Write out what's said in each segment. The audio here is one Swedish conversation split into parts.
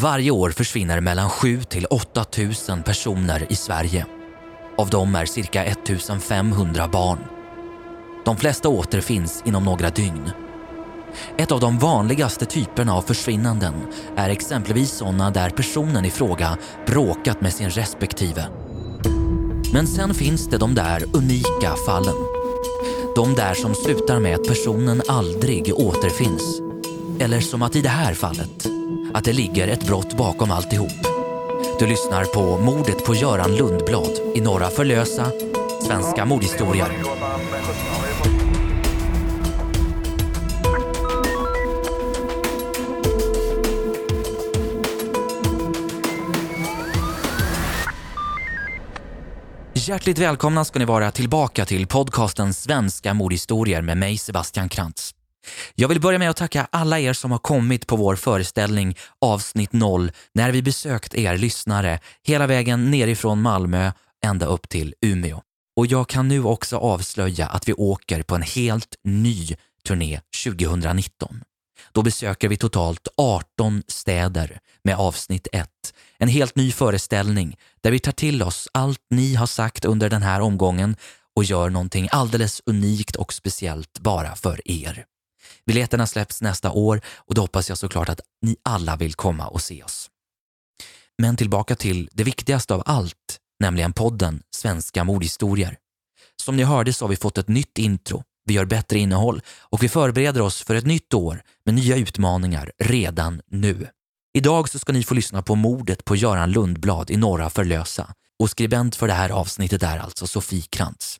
Varje år försvinner mellan 7 till 8 000 personer i Sverige. Av dem är cirka 1 500 barn. De flesta återfinns inom några dygn. Ett av de vanligaste typerna av försvinnanden är exempelvis sådana där personen i fråga bråkat med sin respektive. Men sen finns det de där unika fallen. De där som slutar med att personen aldrig återfinns. Eller som att i det här fallet, att det ligger ett brott bakom alltihop. Du lyssnar på mordet på Göran Lundblad i Norra Förlösa, Svenska mordhistorier. Hjärtligt välkomna ska ni vara tillbaka till podcasten Svenska mordhistorier med mig Sebastian Krantz. Jag vill börja med att tacka alla er som har kommit på vår föreställning avsnitt 0 när vi besökt er lyssnare hela vägen nerifrån Malmö ända upp till Umeå. Och jag kan nu också avslöja att vi åker på en helt ny turné 2019. Då besöker vi totalt 18 städer med avsnitt 1. En helt ny föreställning där vi tar till oss allt ni har sagt under den här omgången och gör någonting alldeles unikt och speciellt bara för er. Biljetterna släpps nästa år och då hoppas jag såklart att ni alla vill komma och se oss. Men tillbaka till det viktigaste av allt, nämligen podden Svenska mordhistorier. Som ni hörde så har vi fått ett nytt intro, vi gör bättre innehåll och vi förbereder oss för ett nytt år med nya utmaningar redan nu. Idag så ska ni få lyssna på mordet på Göran Lundblad i Norra Förlösa och skribent för det här avsnittet är alltså Sofie Krantz.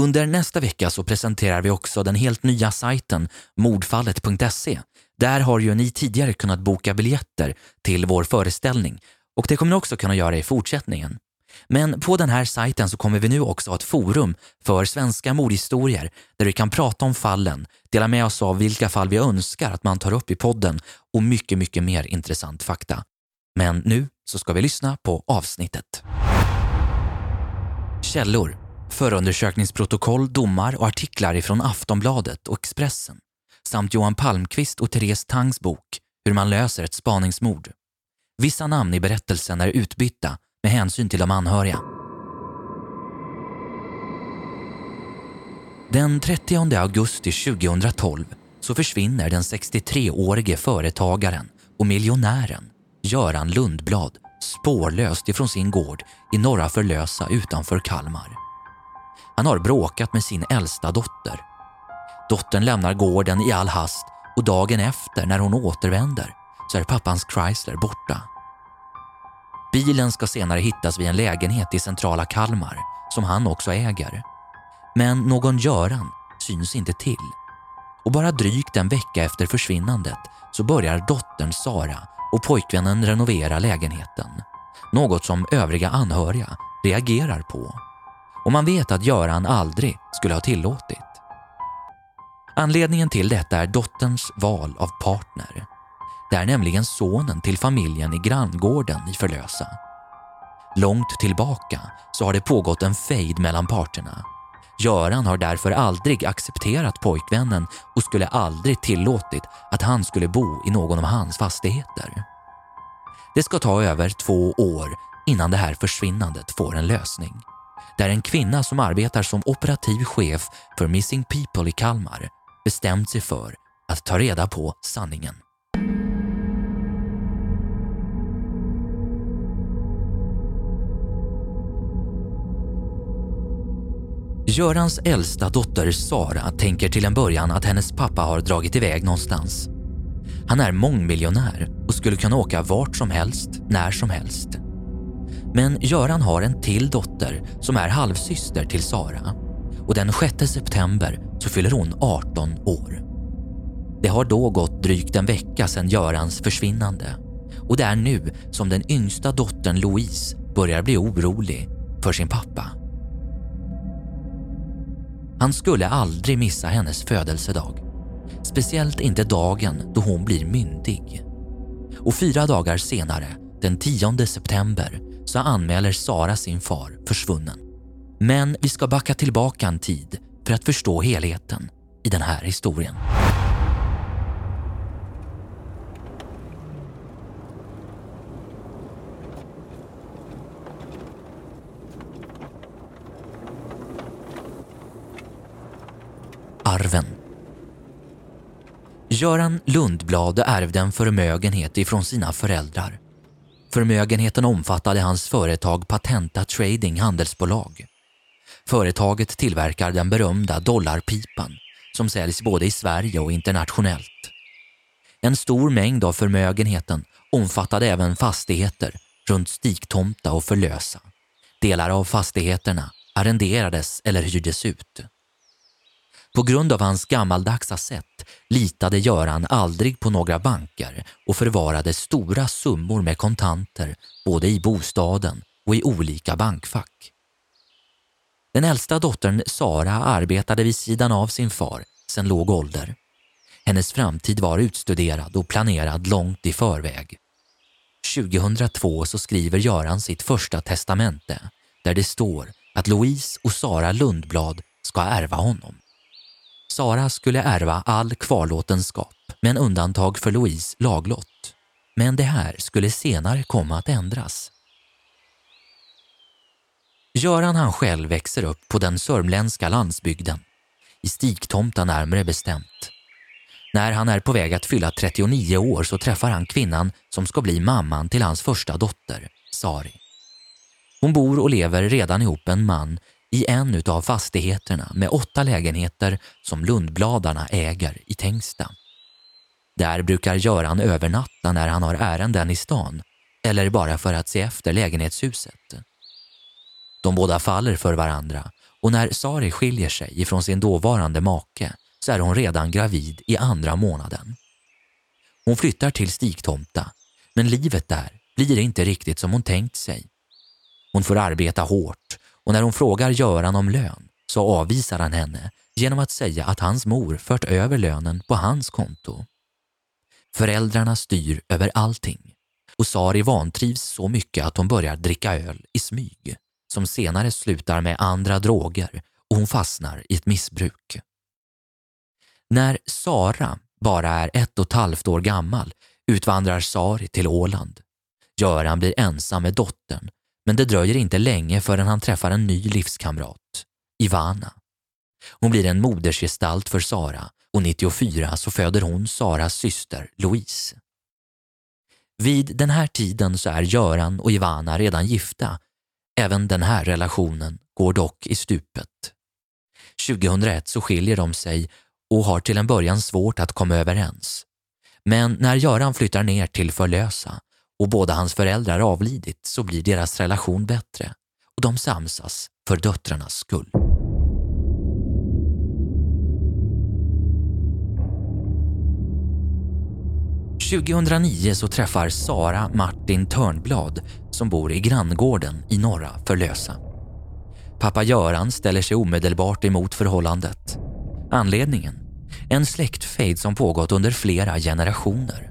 Under nästa vecka så presenterar vi också den helt nya sajten mordfallet.se. Där har ju ni tidigare kunnat boka biljetter till vår föreställning och det kommer ni också kunna göra i fortsättningen. Men på den här sajten så kommer vi nu också ha ett forum för svenska mordhistorier där vi kan prata om fallen, dela med oss av vilka fall vi önskar att man tar upp i podden och mycket, mycket mer intressant fakta. Men nu så ska vi lyssna på avsnittet. Källor Förundersökningsprotokoll, domar och artiklar ifrån Aftonbladet och Expressen samt Johan Palmqvist och Therese Tangs bok Hur man löser ett spaningsmord. Vissa namn i berättelsen är utbytta med hänsyn till de anhöriga. Den 30 augusti 2012 så försvinner den 63-årige företagaren och miljonären Göran Lundblad spårlöst ifrån sin gård i Norra Förlösa utanför Kalmar. Han har bråkat med sin äldsta dotter. Dottern lämnar gården i all hast och dagen efter när hon återvänder så är pappans Chrysler borta. Bilen ska senare hittas vid en lägenhet i centrala Kalmar som han också äger. Men någon Göran syns inte till. Och bara drygt en vecka efter försvinnandet så börjar dottern Sara och pojkvännen renovera lägenheten. Något som övriga anhöriga reagerar på. Och man vet att Göran aldrig skulle ha tillåtit. Anledningen till detta är dotterns val av partner. Det är nämligen sonen till familjen i granngården i Förlösa. Långt tillbaka så har det pågått en fejd mellan parterna. Göran har därför aldrig accepterat pojkvännen och skulle aldrig tillåtit att han skulle bo i någon av hans fastigheter. Det ska ta över två år innan det här försvinnandet får en lösning. Där en kvinna som arbetar som operativ chef för Missing People i Kalmar bestämt sig för att ta reda på sanningen. Görans äldsta dotter Sara tänker till en början att hennes pappa har dragit iväg någonstans. Han är mångmiljonär och skulle kunna åka vart som helst, när som helst. Men Göran har en till dotter som är halvsyster till Sara och den 6 september så fyller hon 18 år. Det har då gått drygt en vecka sedan Görans försvinnande och det är nu som den yngsta dottern Louise börjar bli orolig för sin pappa. Han skulle aldrig missa hennes födelsedag. Speciellt inte dagen då hon blir myndig. Och fyra dagar senare, den 10 september, så anmäler Sara sin far försvunnen. Men vi ska backa tillbaka en tid för att förstå helheten i den här historien. Arven. Göran Lundblad ärvde en förmögenhet ifrån sina föräldrar Förmögenheten omfattade hans företag Patenta Trading handelsbolag. Företaget tillverkar den berömda dollarpipan som säljs både i Sverige och internationellt. En stor mängd av förmögenheten omfattade även fastigheter runt Stigtomta och Förlösa. Delar av fastigheterna arrenderades eller hyrdes ut. På grund av hans gammaldagsa sätt litade Göran aldrig på några banker och förvarade stora summor med kontanter både i bostaden och i olika bankfack. Den äldsta dottern Sara arbetade vid sidan av sin far sedan låg ålder. Hennes framtid var utstuderad och planerad långt i förväg. 2002 så skriver Göran sitt första testamente där det står att Louise och Sara Lundblad ska ärva honom. Sara skulle ärva all kvarlåtenskap med en undantag för Louise laglott. Men det här skulle senare komma att ändras. Göran han själv växer upp på den sörmländska landsbygden, i Stigtomta närmare bestämt. När han är på väg att fylla 39 år så träffar han kvinnan som ska bli mamman till hans första dotter, Sari. Hon bor och lever redan ihop en man i en av fastigheterna med åtta lägenheter som Lundbladarna äger i Tängsta. Där brukar Göran övernatta när han har ärenden i stan eller bara för att se efter lägenhetshuset. De båda faller för varandra och när Sari skiljer sig ifrån sin dåvarande make så är hon redan gravid i andra månaden. Hon flyttar till Stigtomta, men livet där blir inte riktigt som hon tänkt sig. Hon får arbeta hårt och när hon frågar Göran om lön så avvisar han henne genom att säga att hans mor fört över lönen på hans konto. Föräldrarna styr över allting och Sari vantrivs så mycket att hon börjar dricka öl i smyg som senare slutar med andra droger och hon fastnar i ett missbruk. När Sara bara är ett och ett halvt år gammal utvandrar Sari till Åland. Göran blir ensam med dottern men det dröjer inte länge förrän han träffar en ny livskamrat, Ivana. Hon blir en modersgestalt för Sara och 94 så föder hon Saras syster Louise. Vid den här tiden så är Göran och Ivana redan gifta. Även den här relationen går dock i stupet. 2001 så skiljer de sig och har till en början svårt att komma överens. Men när Göran flyttar ner till Förlösa och båda hans föräldrar avlidit så blir deras relation bättre och de samsas för döttrarnas skull. –2009 så träffar Sara Martin Törnblad som bor i granngården i norra Förlösa. Pappa Göran ställer sig omedelbart emot förhållandet. Anledningen? En släktfejd som pågått under flera generationer.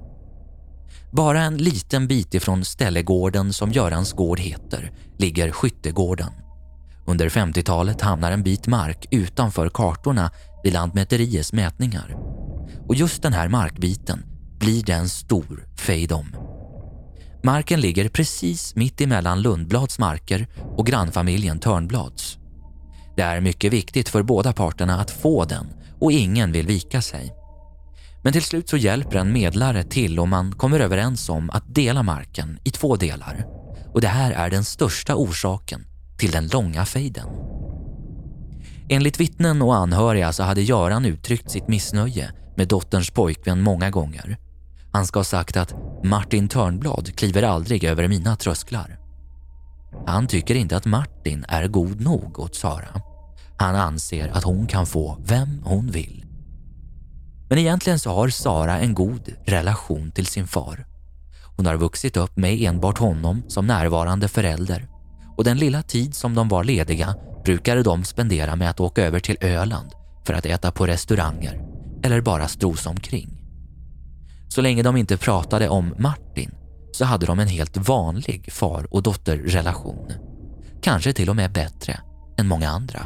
Bara en liten bit ifrån ställegården som Görans gård heter ligger Skyttegården. Under 50-talet hamnar en bit mark utanför kartorna vid Lantmäteriets mätningar. Och just den här markbiten blir det en stor fejdom. Marken ligger precis mitt emellan Lundblads marker och grannfamiljen Törnblads. Det är mycket viktigt för båda parterna att få den och ingen vill vika sig. Men till slut så hjälper en medlare till och man kommer överens om att dela marken i två delar. Och det här är den största orsaken till den långa fejden. Enligt vittnen och anhöriga så hade Göran uttryckt sitt missnöje med dotterns pojkvän många gånger. Han ska ha sagt att Martin Törnblad kliver aldrig över mina trösklar. Han tycker inte att Martin är god nog åt Sara. Han anser att hon kan få vem hon vill. Men egentligen så har Sara en god relation till sin far. Hon har vuxit upp med enbart honom som närvarande förälder och den lilla tid som de var lediga brukade de spendera med att åka över till Öland för att äta på restauranger eller bara strosa omkring. Så länge de inte pratade om Martin så hade de en helt vanlig far och dotterrelation. Kanske till och med bättre än många andra.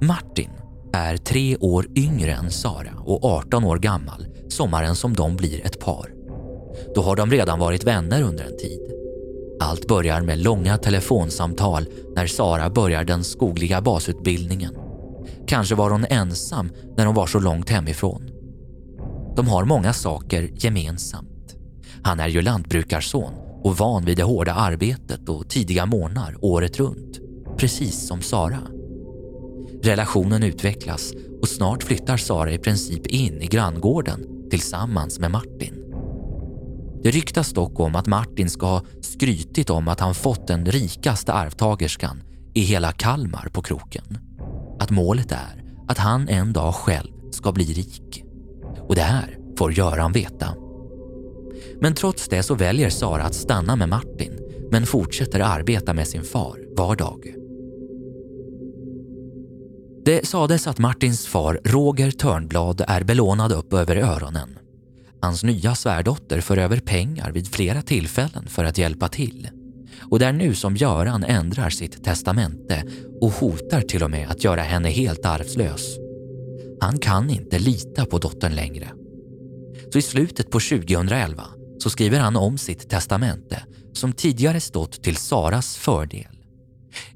Martin är tre år yngre än Sara och 18 år gammal sommaren som de blir ett par. Då har de redan varit vänner under en tid. Allt börjar med långa telefonsamtal när Sara börjar den skogliga basutbildningen. Kanske var hon ensam när hon var så långt hemifrån. De har många saker gemensamt. Han är ju lantbrukarson och van vid det hårda arbetet och tidiga morgnar året runt, precis som Sara. Relationen utvecklas och snart flyttar Sara i princip in i granngården tillsammans med Martin. Det ryktas dock om att Martin ska ha skrytit om att han fått den rikaste arvtagerskan i hela Kalmar på kroken. Att målet är att han en dag själv ska bli rik. Och det här får Göran veta. Men trots det så väljer Sara att stanna med Martin men fortsätter arbeta med sin far var dag. Det sades att Martins far Roger Törnblad är belånad upp över öronen. Hans nya svärdotter för över pengar vid flera tillfällen för att hjälpa till. Och det är nu som Göran ändrar sitt testamente och hotar till och med att göra henne helt arvslös. Han kan inte lita på dottern längre. Så i slutet på 2011 så skriver han om sitt testamente som tidigare stått till Saras fördel.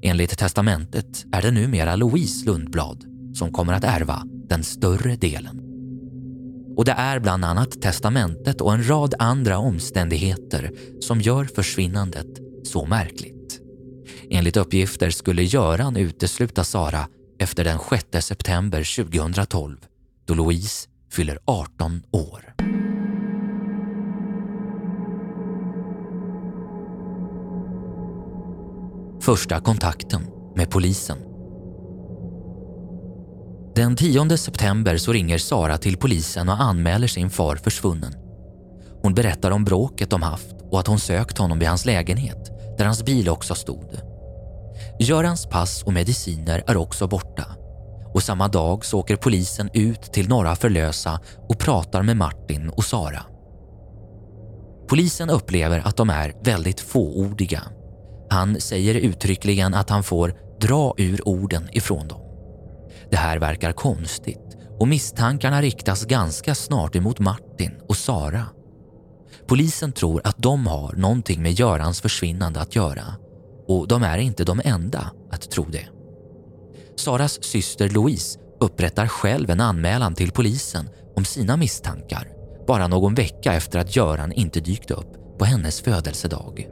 Enligt testamentet är det numera Louise Lundblad som kommer att ärva den större delen. Och det är bland annat testamentet och en rad andra omständigheter som gör försvinnandet så märkligt. Enligt uppgifter skulle Göran utesluta Sara efter den 6 september 2012 då Louise fyller 18 år. Första kontakten med polisen. Den 10 september så ringer Sara till polisen och anmäler sin far försvunnen. Hon berättar om bråket de haft och att hon sökt honom vid hans lägenhet där hans bil också stod. Görans pass och mediciner är också borta och samma dag så åker polisen ut till Norra Förlösa och pratar med Martin och Sara. Polisen upplever att de är väldigt fåordiga. Han säger uttryckligen att han får dra ur orden ifrån dem. Det här verkar konstigt och misstankarna riktas ganska snart emot Martin och Sara. Polisen tror att de har någonting med Görans försvinnande att göra och de är inte de enda att tro det. Saras syster Louise upprättar själv en anmälan till polisen om sina misstankar bara någon vecka efter att Göran inte dykt upp på hennes födelsedag.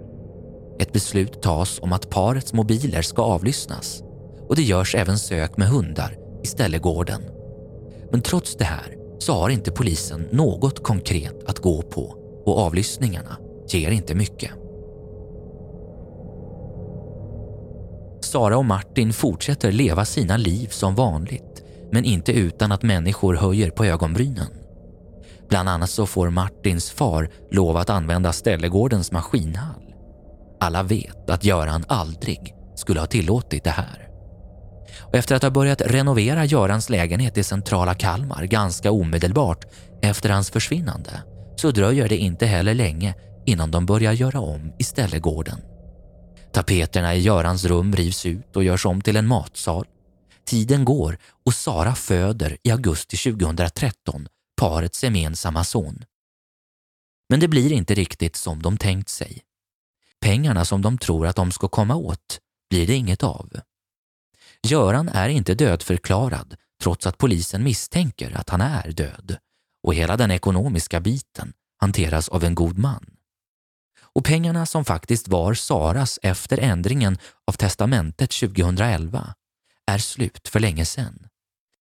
Ett beslut tas om att parets mobiler ska avlyssnas och det görs även sök med hundar i ställegården. Men trots det här så har inte polisen något konkret att gå på och avlyssningarna ger inte mycket. Sara och Martin fortsätter leva sina liv som vanligt men inte utan att människor höjer på ögonbrynen. Bland annat så får Martins far lov att använda Ställegårdens maskinhall. Alla vet att Göran aldrig skulle ha tillåtit det här. Och efter att ha börjat renovera Görans lägenhet i centrala Kalmar ganska omedelbart efter hans försvinnande så dröjer det inte heller länge innan de börjar göra om i Ställegården. Tapeterna i Görans rum rivs ut och görs om till en matsal. Tiden går och Sara föder i augusti 2013 parets gemensamma son. Men det blir inte riktigt som de tänkt sig. Pengarna som de tror att de ska komma åt blir det inget av. Göran är inte dödförklarad trots att polisen misstänker att han är död och hela den ekonomiska biten hanteras av en god man. Och pengarna som faktiskt var Saras efter ändringen av testamentet 2011 är slut för länge sedan.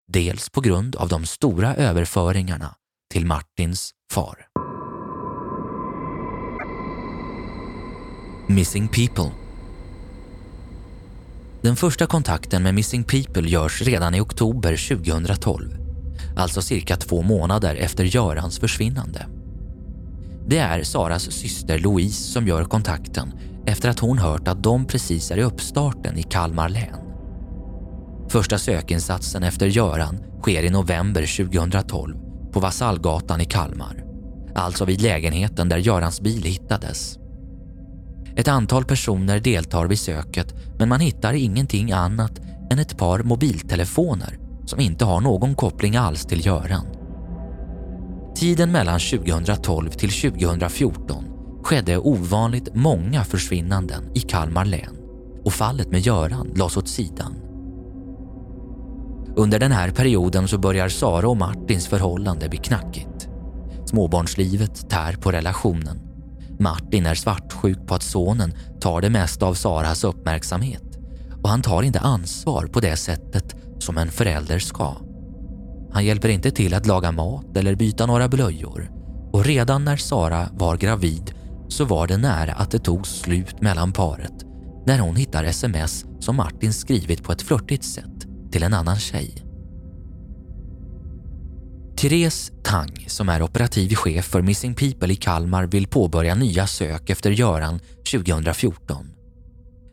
Dels på grund av de stora överföringarna till Martins far. Missing People Den första kontakten med Missing People görs redan i oktober 2012 alltså cirka två månader efter Görans försvinnande. Det är Saras syster Louise som gör kontakten efter att hon hört att de precis är i uppstarten i Kalmar län. Första sökinsatsen efter Göran sker i november 2012 på Vasallgatan i Kalmar. Alltså vid lägenheten där Görans bil hittades. Ett antal personer deltar vid söket men man hittar ingenting annat än ett par mobiltelefoner som inte har någon koppling alls till Göran. Tiden mellan 2012 till 2014 skedde ovanligt många försvinnanden i Kalmar län och fallet med Göran lades åt sidan. Under den här perioden så börjar Sara och Martins förhållande bli knackigt. Småbarnslivet tär på relationen. Martin är svartsjuk på att sonen tar det mesta av Saras uppmärksamhet och han tar inte ansvar på det sättet som en förälder ska. Han hjälper inte till att laga mat eller byta några blöjor och redan när Sara var gravid så var det nära att det tog slut mellan paret när hon hittar sms som Martin skrivit på ett flörtigt sätt till en annan tjej. Therese Tang, som är operativ chef för Missing People i Kalmar, vill påbörja nya sök efter Göran 2014.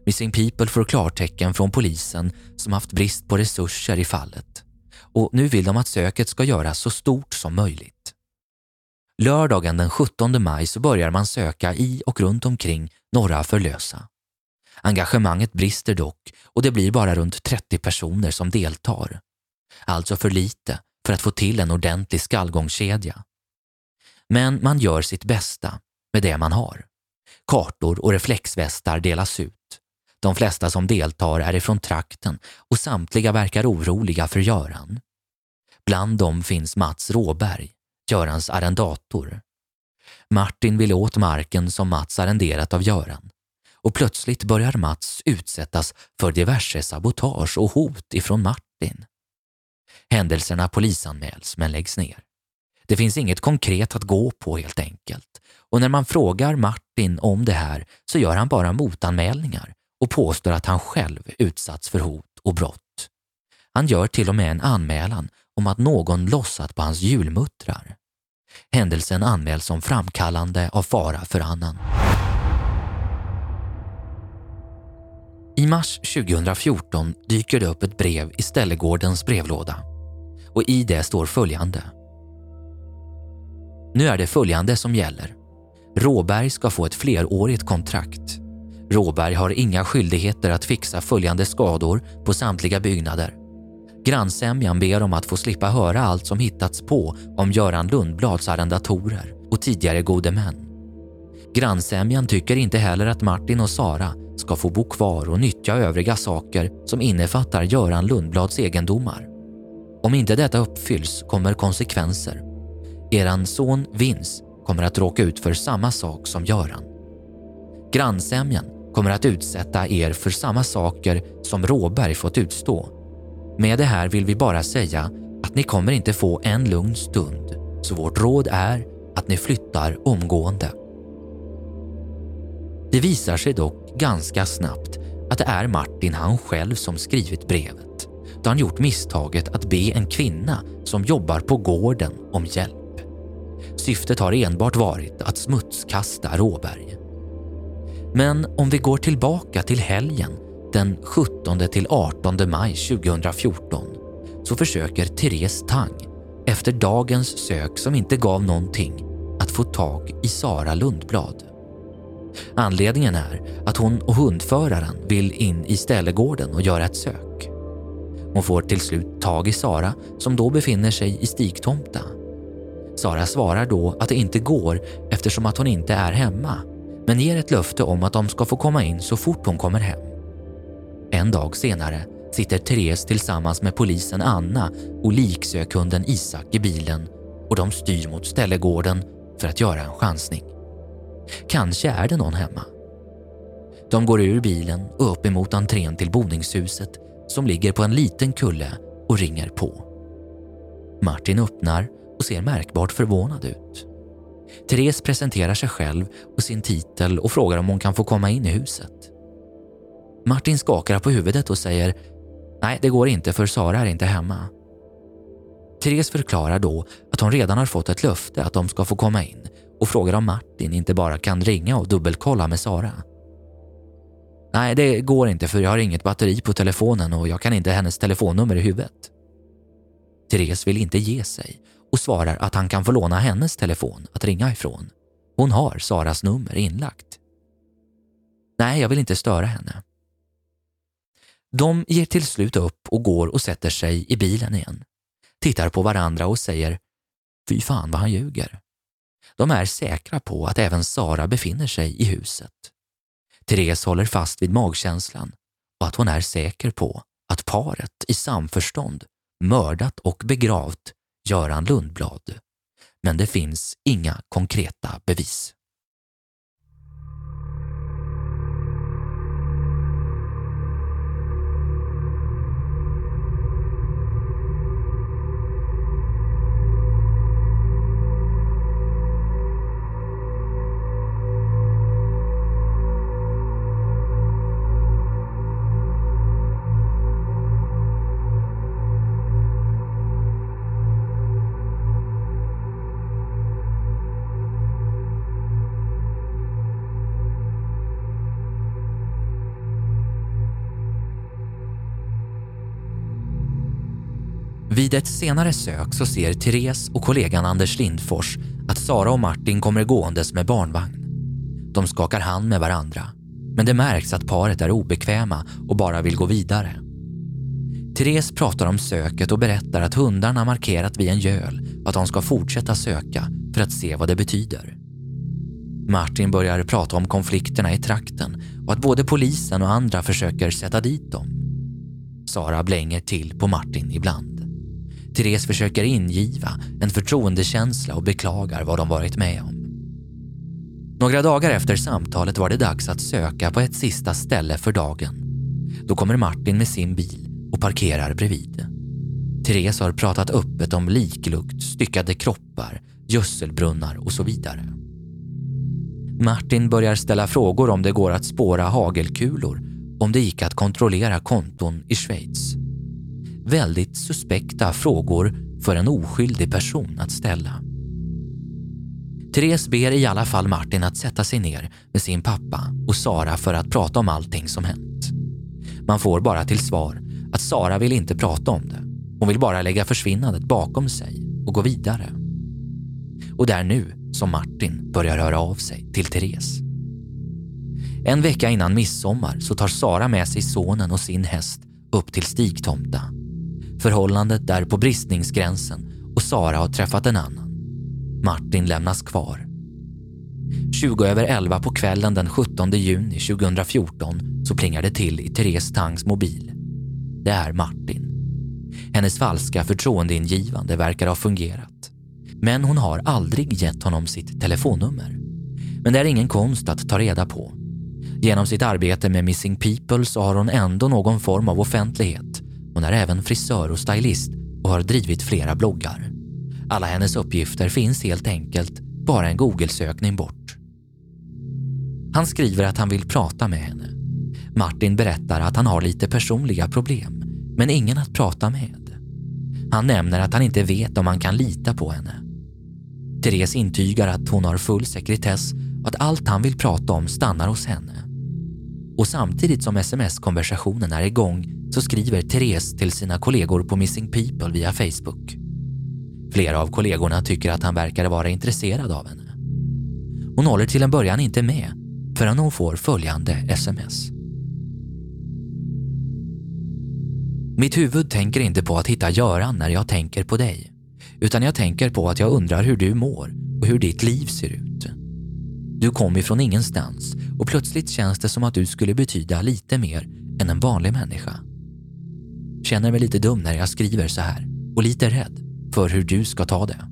Missing People får klartecken från polisen som haft brist på resurser i fallet och nu vill de att söket ska göras så stort som möjligt. Lördagen den 17 maj så börjar man söka i och runt omkring Norra Förlösa. Engagemanget brister dock och det blir bara runt 30 personer som deltar. Alltså för lite för att få till en ordentlig skallgångskedja. Men man gör sitt bästa med det man har. Kartor och reflexvästar delas ut. De flesta som deltar är ifrån trakten och samtliga verkar oroliga för Göran. Bland dem finns Mats Råberg, Görans arrendator. Martin vill åt marken som Mats arrenderat av Göran och plötsligt börjar Mats utsättas för diverse sabotage och hot ifrån Martin. Händelserna polisanmäls men läggs ner. Det finns inget konkret att gå på helt enkelt och när man frågar Martin om det här så gör han bara motanmälningar och påstår att han själv utsatts för hot och brott. Han gör till och med en anmälan om att någon lossat på hans julmuttrar. Händelsen anmäls som framkallande av fara för annan. I mars 2014 dyker det upp ett brev i Ställegårdens brevlåda och i det står följande. Nu är det följande som gäller. Råberg ska få ett flerårigt kontrakt. Råberg har inga skyldigheter att fixa följande skador på samtliga byggnader. Grannsämjan ber om att få slippa höra allt som hittats på om Göran Lundblads arrendatorer och tidigare gode män. Grannsämjan tycker inte heller att Martin och Sara ska få bo kvar och nyttja övriga saker som innefattar Göran Lundblads egendomar. Om inte detta uppfylls kommer konsekvenser. Eran son Vince kommer att råka ut för samma sak som Göran. Grannsämjan kommer att utsätta er för samma saker som Råberg fått utstå. Med det här vill vi bara säga att ni kommer inte få en lugn stund, så vårt råd är att ni flyttar omgående. Det visar sig dock ganska snabbt att det är Martin han själv som skrivit brevet då han gjort misstaget att be en kvinna som jobbar på gården om hjälp. Syftet har enbart varit att smutskasta Råberg. Men om vi går tillbaka till helgen den 17 till 18 maj 2014 så försöker Therese Tang efter dagens sök som inte gav någonting att få tag i Sara Lundblad. Anledningen är att hon och hundföraren vill in i ställegården och göra ett sök. Hon får till slut tag i Sara som då befinner sig i Stigtomta. Sara svarar då att det inte går eftersom att hon inte är hemma men ger ett löfte om att de ska få komma in så fort hon kommer hem. En dag senare sitter Therese tillsammans med polisen Anna och liksökhunden Isak i bilen och de styr mot ställegården för att göra en chansning. Kanske är det någon hemma. De går ur bilen och upp emot entrén till boningshuset som ligger på en liten kulle och ringer på. Martin öppnar och ser märkbart förvånad ut. Therese presenterar sig själv och sin titel och frågar om hon kan få komma in i huset. Martin skakar på huvudet och säger Nej, det går inte för Sara är inte hemma. Therese förklarar då att hon redan har fått ett löfte att de ska få komma in och frågar om Martin inte bara kan ringa och dubbelkolla med Sara. Nej, det går inte för jag har inget batteri på telefonen och jag kan inte hennes telefonnummer i huvudet. Therese vill inte ge sig och svarar att han kan få låna hennes telefon att ringa ifrån. Hon har Saras nummer inlagt. Nej, jag vill inte störa henne. De ger till slut upp och går och sätter sig i bilen igen. Tittar på varandra och säger Fy fan vad han ljuger. De är säkra på att även Sara befinner sig i huset. Therese håller fast vid magkänslan och att hon är säker på att paret i samförstånd mördat och begravt Göran Lundblad. Men det finns inga konkreta bevis. Vid ett senare sök så ser Therese och kollegan Anders Lindfors att Sara och Martin kommer gåendes med barnvagn. De skakar hand med varandra, men det märks att paret är obekväma och bara vill gå vidare. Therese pratar om söket och berättar att hundarna markerat vid en göl att de ska fortsätta söka för att se vad det betyder. Martin börjar prata om konflikterna i trakten och att både polisen och andra försöker sätta dit dem. Sara blänger till på Martin ibland. Therese försöker ingiva en förtroendekänsla och beklagar vad de varit med om. Några dagar efter samtalet var det dags att söka på ett sista ställe för dagen. Då kommer Martin med sin bil och parkerar bredvid. Therese har pratat öppet om liklukt, styckade kroppar, gödselbrunnar och så vidare. Martin börjar ställa frågor om det går att spåra hagelkulor, om det gick att kontrollera konton i Schweiz väldigt suspekta frågor för en oskyldig person att ställa. Therese ber i alla fall Martin att sätta sig ner med sin pappa och Sara för att prata om allting som hänt. Man får bara till svar att Sara vill inte prata om det. Hon vill bara lägga försvinnandet bakom sig och gå vidare. Och det är nu som Martin börjar höra av sig till Therese. En vecka innan midsommar så tar Sara med sig sonen och sin häst upp till Stigtomta Förhållandet är på bristningsgränsen och Sara har träffat en annan. Martin lämnas kvar. 20 över 11 på kvällen den 17 juni 2014 så plingar det till i Therese Tangs mobil. Det är Martin. Hennes falska förtroendeingivande verkar ha fungerat. Men hon har aldrig gett honom sitt telefonnummer. Men det är ingen konst att ta reda på. Genom sitt arbete med Missing People så har hon ändå någon form av offentlighet hon är även frisör och stylist och har drivit flera bloggar. Alla hennes uppgifter finns helt enkelt bara en Google-sökning bort. Han skriver att han vill prata med henne. Martin berättar att han har lite personliga problem, men ingen att prata med. Han nämner att han inte vet om han kan lita på henne. Therese intygar att hon har full sekretess och att allt han vill prata om stannar hos henne. Och samtidigt som sms-konversationen är igång så skriver Therese till sina kollegor på Missing People via Facebook. Flera av kollegorna tycker att han verkar vara intresserad av henne. Hon håller till en början inte med förrän hon får följande sms. Mitt huvud tänker inte på att hitta Göran när jag tänker på dig. Utan jag tänker på att jag undrar hur du mår och hur ditt liv ser ut. Du kom ifrån ingenstans och plötsligt känns det som att du skulle betyda lite mer än en vanlig människa. Känner mig lite dum när jag skriver så här och lite rädd för hur du ska ta det.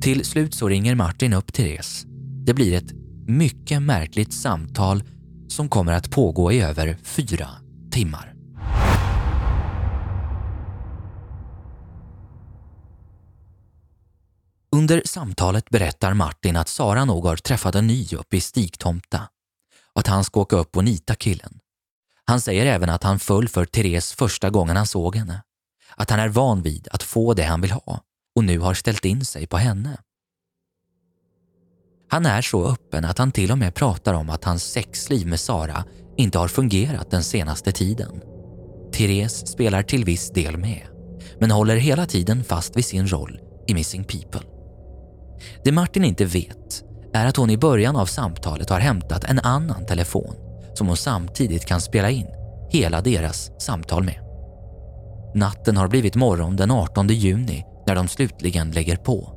Till slut så ringer Martin upp Therese. Det blir ett mycket märkligt samtal som kommer att pågå i över fyra timmar. Under samtalet berättar Martin att Sara nog har träffat en ny uppe i Stigtomta och att han ska åka upp och nita killen. Han säger även att han föll för Therese första gången han såg henne. Att han är van vid att få det han vill ha och nu har ställt in sig på henne. Han är så öppen att han till och med pratar om att hans sexliv med Sara inte har fungerat den senaste tiden. Therese spelar till viss del med, men håller hela tiden fast vid sin roll i Missing People. Det Martin inte vet är att hon i början av samtalet har hämtat en annan telefon som hon samtidigt kan spela in hela deras samtal med. Natten har blivit morgon den 18 juni när de slutligen lägger på.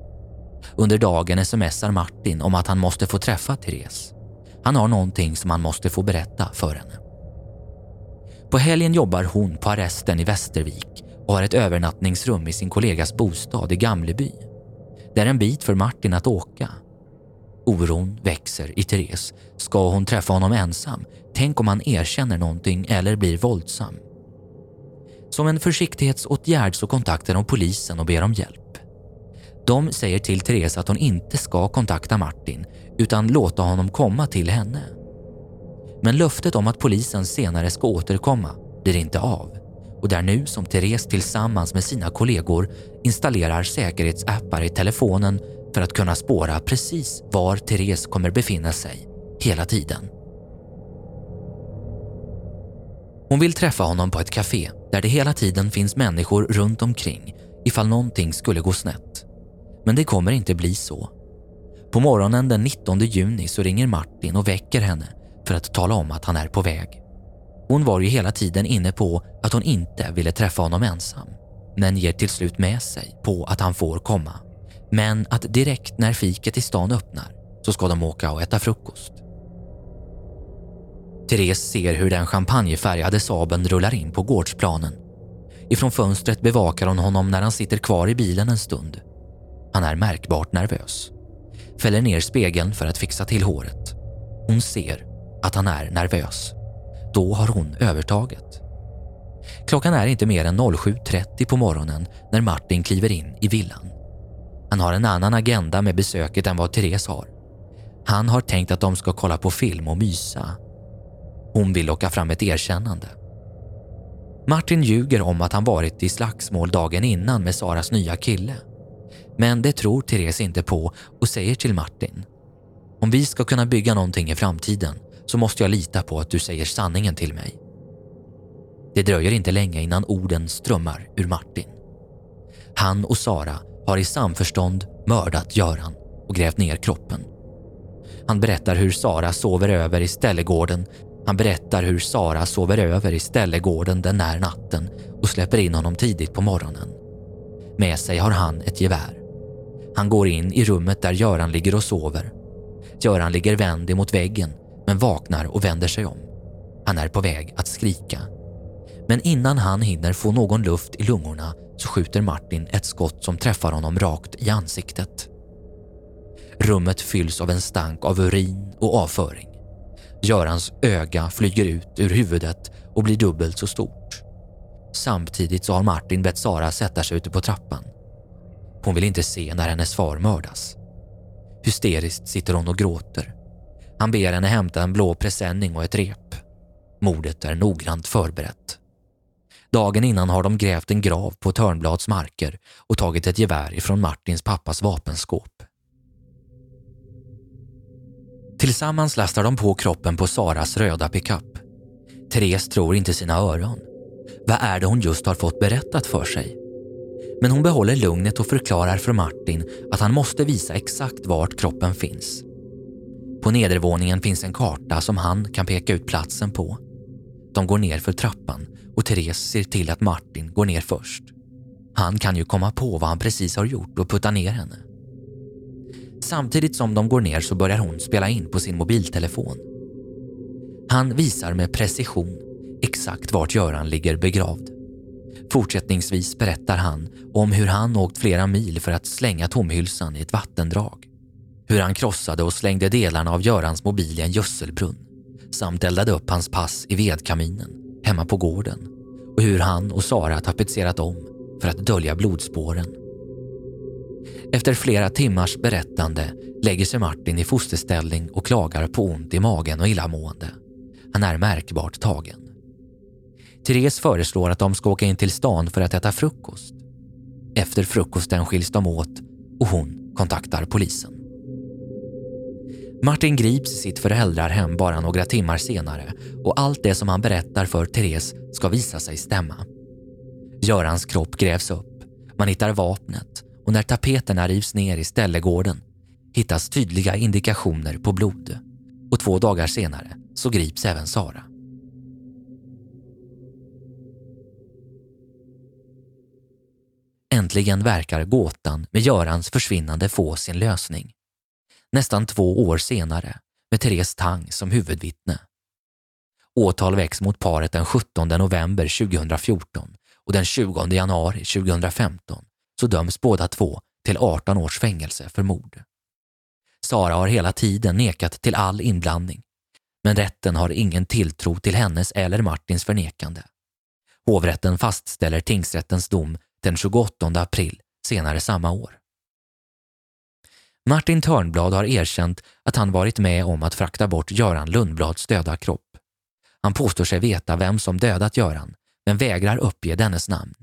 Under dagen smsar Martin om att han måste få träffa Therese. Han har någonting som han måste få berätta för henne. På helgen jobbar hon på arresten i Västervik och har ett övernattningsrum i sin kollegas bostad i Gamleby. Det är en bit för Martin att åka. Oron växer i Therese. Ska hon träffa honom ensam? Tänk om han erkänner någonting eller blir våldsam? Som en försiktighetsåtgärd så kontaktar hon polisen och ber om hjälp. De säger till Therese att hon inte ska kontakta Martin utan låta honom komma till henne. Men löftet om att polisen senare ska återkomma blir inte av och det är nu som Therese tillsammans med sina kollegor installerar säkerhetsappar i telefonen för att kunna spåra precis var Therese kommer befinna sig hela tiden. Hon vill träffa honom på ett café där det hela tiden finns människor runt omkring ifall någonting skulle gå snett. Men det kommer inte bli så. På morgonen den 19 juni så ringer Martin och väcker henne för att tala om att han är på väg. Hon var ju hela tiden inne på att hon inte ville träffa honom ensam men ger till slut med sig på att han får komma. Men att direkt när fiket i stan öppnar så ska de åka och äta frukost. Therese ser hur den champagnefärgade Saben rullar in på gårdsplanen. Ifrån fönstret bevakar hon honom när han sitter kvar i bilen en stund. Han är märkbart nervös. Fäller ner spegeln för att fixa till håret. Hon ser att han är nervös. Då har hon övertaget. Klockan är inte mer än 07.30 på morgonen när Martin kliver in i villan. Han har en annan agenda med besöket än vad Therese har. Han har tänkt att de ska kolla på film och mysa. Hon vill locka fram ett erkännande. Martin ljuger om att han varit i slagsmål dagen innan med Saras nya kille. Men det tror Therese inte på och säger till Martin. Om vi ska kunna bygga någonting i framtiden så måste jag lita på att du säger sanningen till mig. Det dröjer inte länge innan orden strömmar ur Martin. Han och Sara har i samförstånd mördat Göran och grävt ner kroppen. Han berättar hur Sara sover över i ställegården. Han berättar hur Sara sover över i ställegården den här natten och släpper in honom tidigt på morgonen. Med sig har han ett gevär. Han går in i rummet där Göran ligger och sover. Göran ligger vänd emot väggen men vaknar och vänder sig om. Han är på väg att skrika. Men innan han hinner få någon luft i lungorna så skjuter Martin ett skott som träffar honom rakt i ansiktet. Rummet fylls av en stank av urin och avföring. Görans öga flyger ut ur huvudet och blir dubbelt så stort. Samtidigt så har Martin bett Sara sätta sig ute på trappan. Hon vill inte se när hennes far mördas. Hysteriskt sitter hon och gråter. Han ber henne hämta en blå presenning och ett rep. Mordet är noggrant förberett. Dagen innan har de grävt en grav på Törnblads marker och tagit ett gevär ifrån Martins pappas vapenskåp. Tillsammans lastar de på kroppen på Saras röda pickup. Therese tror inte sina öron. Vad är det hon just har fått berättat för sig? Men hon behåller lugnet och förklarar för Martin att han måste visa exakt vart kroppen finns. På nedervåningen finns en karta som han kan peka ut platsen på. De går ner för trappan och Therese ser till att Martin går ner först. Han kan ju komma på vad han precis har gjort och putta ner henne. Samtidigt som de går ner så börjar hon spela in på sin mobiltelefon. Han visar med precision exakt vart Göran ligger begravd. Fortsättningsvis berättar han om hur han åkt flera mil för att slänga tomhylsan i ett vattendrag. Hur han krossade och slängde delarna av Görans mobil i en gödselbrunn samt eldade upp hans pass i vedkaminen hemma på gården och hur han och Sara tapetserat om för att dölja blodspåren. Efter flera timmars berättande lägger sig Martin i fosterställning och klagar på ont i magen och illamående. Han är märkbart tagen. Therese föreslår att de ska åka in till stan för att äta frukost. Efter frukosten skiljs de åt och hon kontaktar polisen. Martin grips i sitt föräldrarhem bara några timmar senare och allt det som han berättar för Therese ska visa sig stämma. Görans kropp grävs upp, man hittar vapnet och när tapeterna rivs ner i ställegården hittas tydliga indikationer på blod. Och två dagar senare så grips även Sara. Äntligen verkar gåtan med Görans försvinnande få sin lösning nästan två år senare med Therese Tang som huvudvittne. Åtal väcks mot paret den 17 november 2014 och den 20 januari 2015 så döms båda två till 18 års fängelse för mord. Sara har hela tiden nekat till all inblandning, men rätten har ingen tilltro till hennes eller Martins förnekande. Hovrätten fastställer tingsrättens dom den 28 april senare samma år. Martin Törnblad har erkänt att han varit med om att frakta bort Göran Lundblads döda kropp. Han påstår sig veta vem som dödat Göran, men vägrar uppge dennes namn.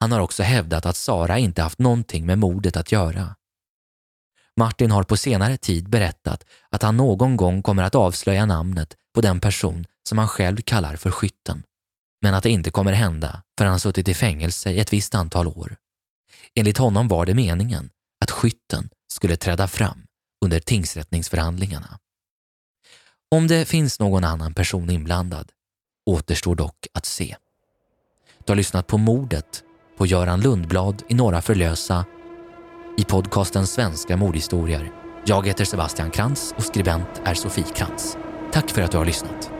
Han har också hävdat att Sara inte haft någonting med mordet att göra. Martin har på senare tid berättat att han någon gång kommer att avslöja namnet på den person som han själv kallar för skytten, men att det inte kommer hända förrän han suttit i fängelse i ett visst antal år. Enligt honom var det meningen att skytten skulle träda fram under tingsrättningsförhandlingarna. Om det finns någon annan person inblandad återstår dock att se. Du har lyssnat på mordet på Göran Lundblad i Norra Förlösa i podcasten Svenska mordhistorier. Jag heter Sebastian Krantz och skribent är Sofie Krantz. Tack för att du har lyssnat.